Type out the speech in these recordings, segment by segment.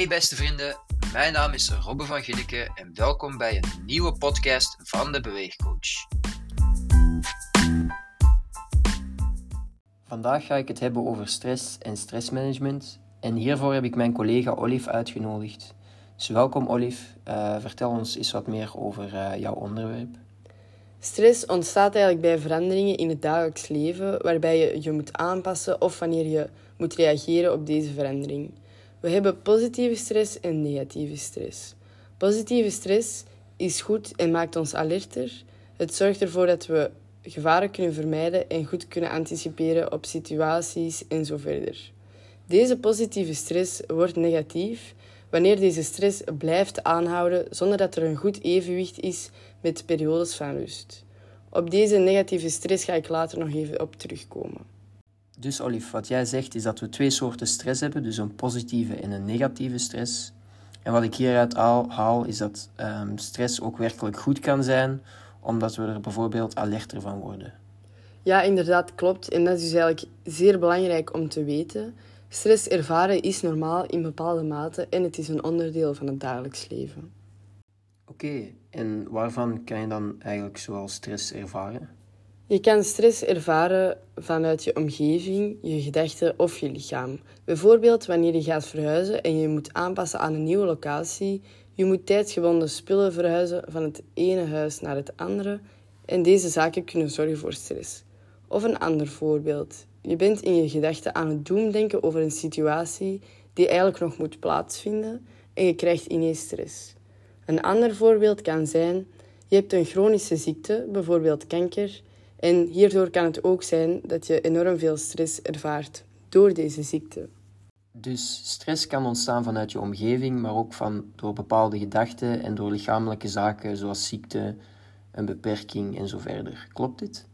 Hey beste vrienden, mijn naam is Robbe van Ginneke en welkom bij een nieuwe podcast van de Beweegcoach. Vandaag ga ik het hebben over stress en stressmanagement en hiervoor heb ik mijn collega Olive uitgenodigd. Dus welkom Olive, uh, vertel ons eens wat meer over uh, jouw onderwerp. Stress ontstaat eigenlijk bij veranderingen in het dagelijks leven waarbij je je moet aanpassen of wanneer je moet reageren op deze verandering. We hebben positieve stress en negatieve stress. Positieve stress is goed en maakt ons alerter. Het zorgt ervoor dat we gevaren kunnen vermijden en goed kunnen anticiperen op situaties en zo verder. Deze positieve stress wordt negatief wanneer deze stress blijft aanhouden zonder dat er een goed evenwicht is met periodes van rust. Op deze negatieve stress ga ik later nog even op terugkomen. Dus Olive, wat jij zegt is dat we twee soorten stress hebben, dus een positieve en een negatieve stress. En wat ik hieruit haal, is dat um, stress ook werkelijk goed kan zijn, omdat we er bijvoorbeeld alerter van worden. Ja, inderdaad, klopt. En dat is dus eigenlijk zeer belangrijk om te weten. Stress ervaren is normaal in bepaalde mate en het is een onderdeel van het dagelijks leven. Oké, en waarvan kan je dan eigenlijk zoal stress ervaren? Je kan stress ervaren vanuit je omgeving, je gedachten of je lichaam. Bijvoorbeeld wanneer je gaat verhuizen en je moet aanpassen aan een nieuwe locatie. Je moet tijdsgebonden spullen verhuizen van het ene huis naar het andere. En deze zaken kunnen zorgen voor stress. Of een ander voorbeeld. Je bent in je gedachten aan het doemdenken over een situatie die eigenlijk nog moet plaatsvinden en je krijgt ineens stress. Een ander voorbeeld kan zijn: je hebt een chronische ziekte, bijvoorbeeld kanker en hierdoor kan het ook zijn dat je enorm veel stress ervaart door deze ziekte. Dus stress kan ontstaan vanuit je omgeving, maar ook van, door bepaalde gedachten en door lichamelijke zaken zoals ziekte, een beperking en zo verder. Klopt dit?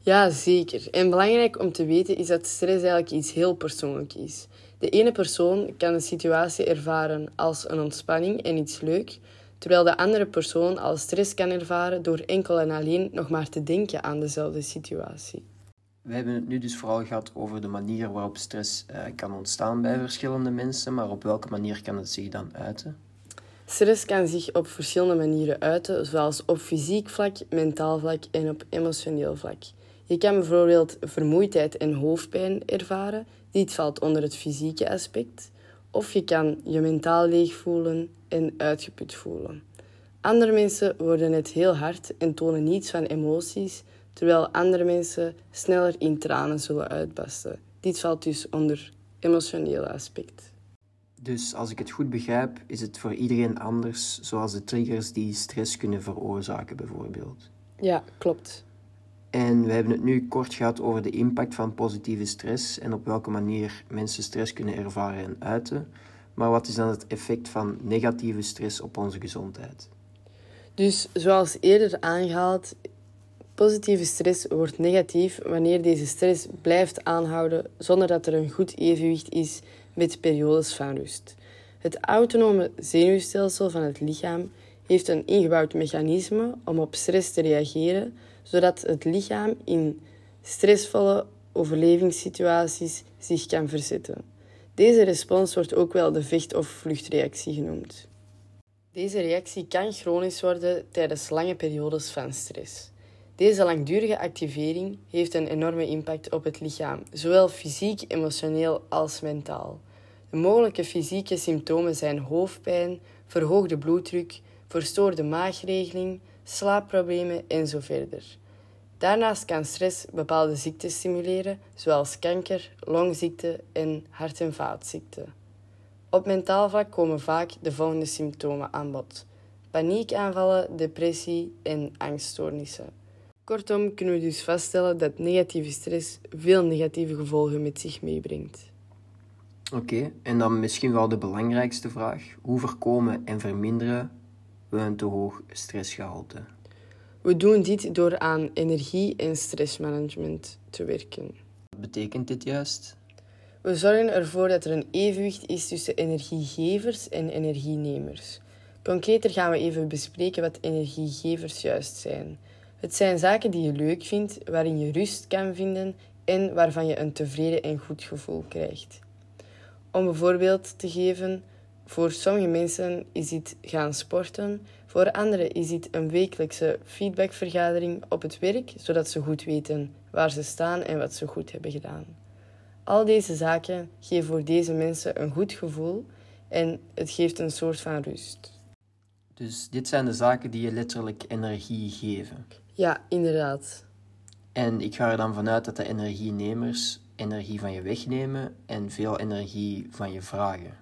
Ja, zeker. En belangrijk om te weten is dat stress eigenlijk iets heel persoonlijk is. De ene persoon kan de situatie ervaren als een ontspanning en iets leuk, terwijl de andere persoon al stress kan ervaren door enkel en alleen nog maar te denken aan dezelfde situatie. We hebben het nu dus vooral gehad over de manier waarop stress uh, kan ontstaan bij verschillende mensen, maar op welke manier kan het zich dan uiten? Stress kan zich op verschillende manieren uiten, zoals op fysiek vlak, mentaal vlak en op emotioneel vlak. Je kan bijvoorbeeld vermoeidheid en hoofdpijn ervaren. Dit valt onder het fysieke aspect. Of je kan je mentaal leeg voelen en uitgeput voelen. Andere mensen worden het heel hard en tonen niets van emoties, terwijl andere mensen sneller in tranen zullen uitbarsten. Dit valt dus onder emotionele aspect. Dus als ik het goed begrijp, is het voor iedereen anders, zoals de triggers die stress kunnen veroorzaken, bijvoorbeeld. Ja, klopt. En we hebben het nu kort gehad over de impact van positieve stress en op welke manier mensen stress kunnen ervaren en uiten. Maar wat is dan het effect van negatieve stress op onze gezondheid? Dus zoals eerder aangehaald, positieve stress wordt negatief wanneer deze stress blijft aanhouden zonder dat er een goed evenwicht is met periodes van rust. Het autonome zenuwstelsel van het lichaam heeft een ingebouwd mechanisme om op stress te reageren, zodat het lichaam in stressvolle overlevingssituaties zich kan verzetten. Deze respons wordt ook wel de vecht- of vluchtreactie genoemd. Deze reactie kan chronisch worden tijdens lange periodes van stress. Deze langdurige activering heeft een enorme impact op het lichaam, zowel fysiek, emotioneel als mentaal. De mogelijke fysieke symptomen zijn hoofdpijn, verhoogde bloeddruk, verstoorde maagregeling, slaapproblemen en zo verder. Daarnaast kan stress bepaalde ziektes stimuleren, zoals kanker, longziekte en hart- en vaatziekten. Op mentaal vlak komen vaak de volgende symptomen aan bod: paniekaanvallen, depressie en angststoornissen. Kortom kunnen we dus vaststellen dat negatieve stress veel negatieve gevolgen met zich meebrengt. Oké, en dan misschien wel de belangrijkste vraag: hoe voorkomen en verminderen we een te hoog stressgehalte? We doen dit door aan energie- en stressmanagement te werken. Wat betekent dit juist? We zorgen ervoor dat er een evenwicht is tussen energiegevers en energienemers. Concreter gaan we even bespreken wat energiegevers juist zijn. Het zijn zaken die je leuk vindt, waarin je rust kan vinden en waarvan je een tevreden en goed gevoel krijgt. Om bijvoorbeeld te geven, Voor sommige mensen is dit gaan sporten, voor anderen is dit een wekelijkse feedbackvergadering op het werk, zodat ze goed weten waar ze staan en wat ze goed hebben gedaan. Al deze zaken geven voor deze mensen een goed gevoel en het geeft een soort van rust. Dus dit zijn de zaken die je letterlijk energie geven. Ja, inderdaad. En ik ga er dan vanuit dat de energienemers energie van je wegnemen en veel energie van je vragen.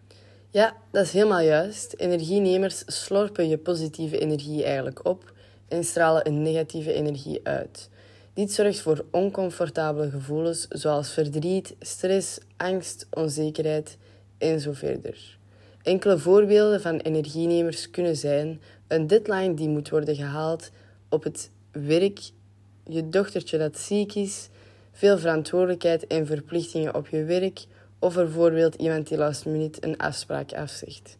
Ja, dat is helemaal juist. Energienemers slorpen je positieve energie eigenlijk op en stralen een negatieve energie uit. Dit zorgt voor oncomfortabele gevoelens zoals verdriet, stress, angst, onzekerheid en zo verder. Enkele voorbeelden van energienemers kunnen zijn een deadline die moet worden gehaald op het werk, je dochtertje dat ziek is, veel verantwoordelijkheid en verplichtingen op je werk of bijvoorbeeld iemand die last minute een afspraak afzegt.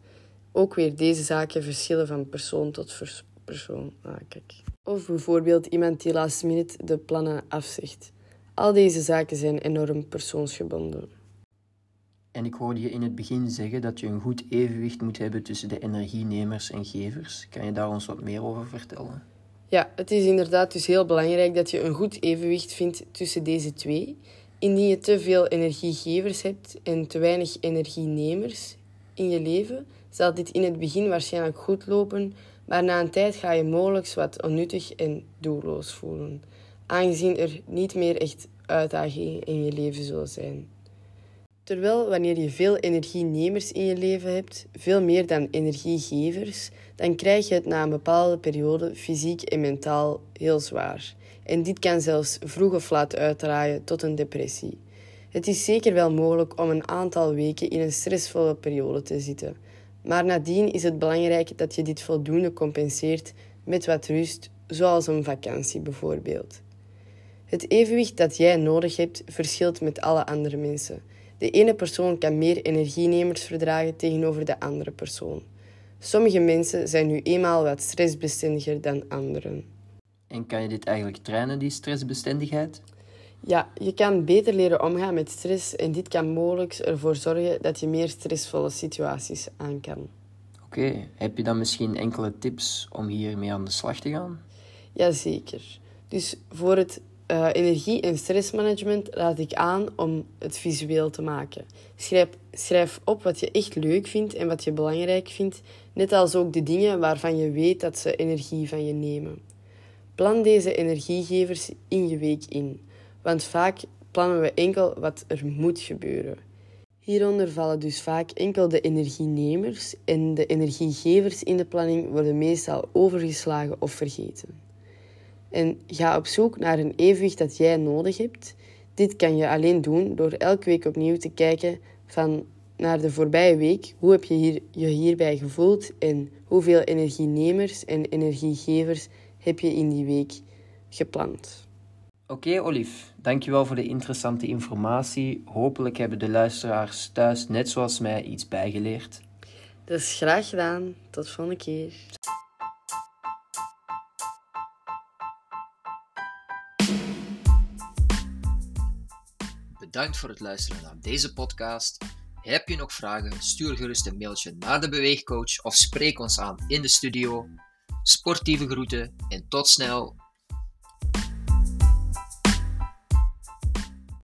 Ook weer deze zaken verschillen van persoon tot persoon. Ah, kijk. Of bijvoorbeeld iemand die last minute de plannen afzegt. Al deze zaken zijn enorm persoonsgebonden. En ik hoorde je in het begin zeggen dat je een goed evenwicht moet hebben tussen de energienemers en gevers. Kan je daar ons wat meer over vertellen? Ja, het is inderdaad dus heel belangrijk dat je een goed evenwicht vindt tussen deze twee. Indien je te veel energiegevers hebt en te weinig energienemers in je leven, zal dit in het begin waarschijnlijk goed lopen, maar na een tijd ga je mogelijk wat onnuttig en doelloos voelen, aangezien er niet meer echt uitdagingen in je leven zullen zijn. Terwijl wanneer je veel energienemers in je leven hebt, veel meer dan energiegevers, dan krijg je het na een bepaalde periode fysiek en mentaal heel zwaar. En dit kan zelfs vroeg of laat uitdraaien tot een depressie. Het is zeker wel mogelijk om een aantal weken in een stressvolle periode te zitten. Maar nadien is het belangrijk dat je dit voldoende compenseert met wat rust, zoals een vakantie bijvoorbeeld. Het evenwicht dat jij nodig hebt verschilt met alle andere mensen. De ene persoon kan meer energienemers verdragen tegenover de andere persoon. Sommige mensen zijn nu eenmaal wat stressbestendiger dan anderen. En kan je dit eigenlijk trainen, die stressbestendigheid? Ja, je kan beter leren omgaan met stress en dit kan mogelijk ervoor zorgen dat je meer stressvolle situaties aan kan. Oké, heb je dan misschien enkele tips om hiermee aan de slag te gaan? Jazeker. Dus voor het uh, energie- en stressmanagement raad ik aan om het visueel te maken. Schrijf, schrijf op wat je echt leuk vindt en wat je belangrijk vindt, net als ook de dingen waarvan je weet dat ze energie van je nemen. Plan deze energiegevers in je week in, want vaak plannen we enkel wat er moet gebeuren. Hieronder vallen dus vaak enkel de energienemers en de energiegevers in de planning worden meestal overgeslagen of vergeten. En ga op zoek naar een evenwicht dat jij nodig hebt. Dit kan je alleen doen door elke week opnieuw te kijken van naar de voorbije week. Hoe heb je hier, je hierbij gevoeld en hoeveel energienemers en energiegevers heb je in die week gepland? Oké, okay, Olive, dankjewel voor de interessante informatie. Hopelijk hebben de luisteraars thuis, net zoals mij, iets bijgeleerd. Dat is graag gedaan. Tot volgende keer. Bedankt voor het luisteren naar deze podcast. Heb je nog vragen? Stuur gerust een mailtje naar de beweegcoach of spreek ons aan in de studio. Sportieve groeten en tot snel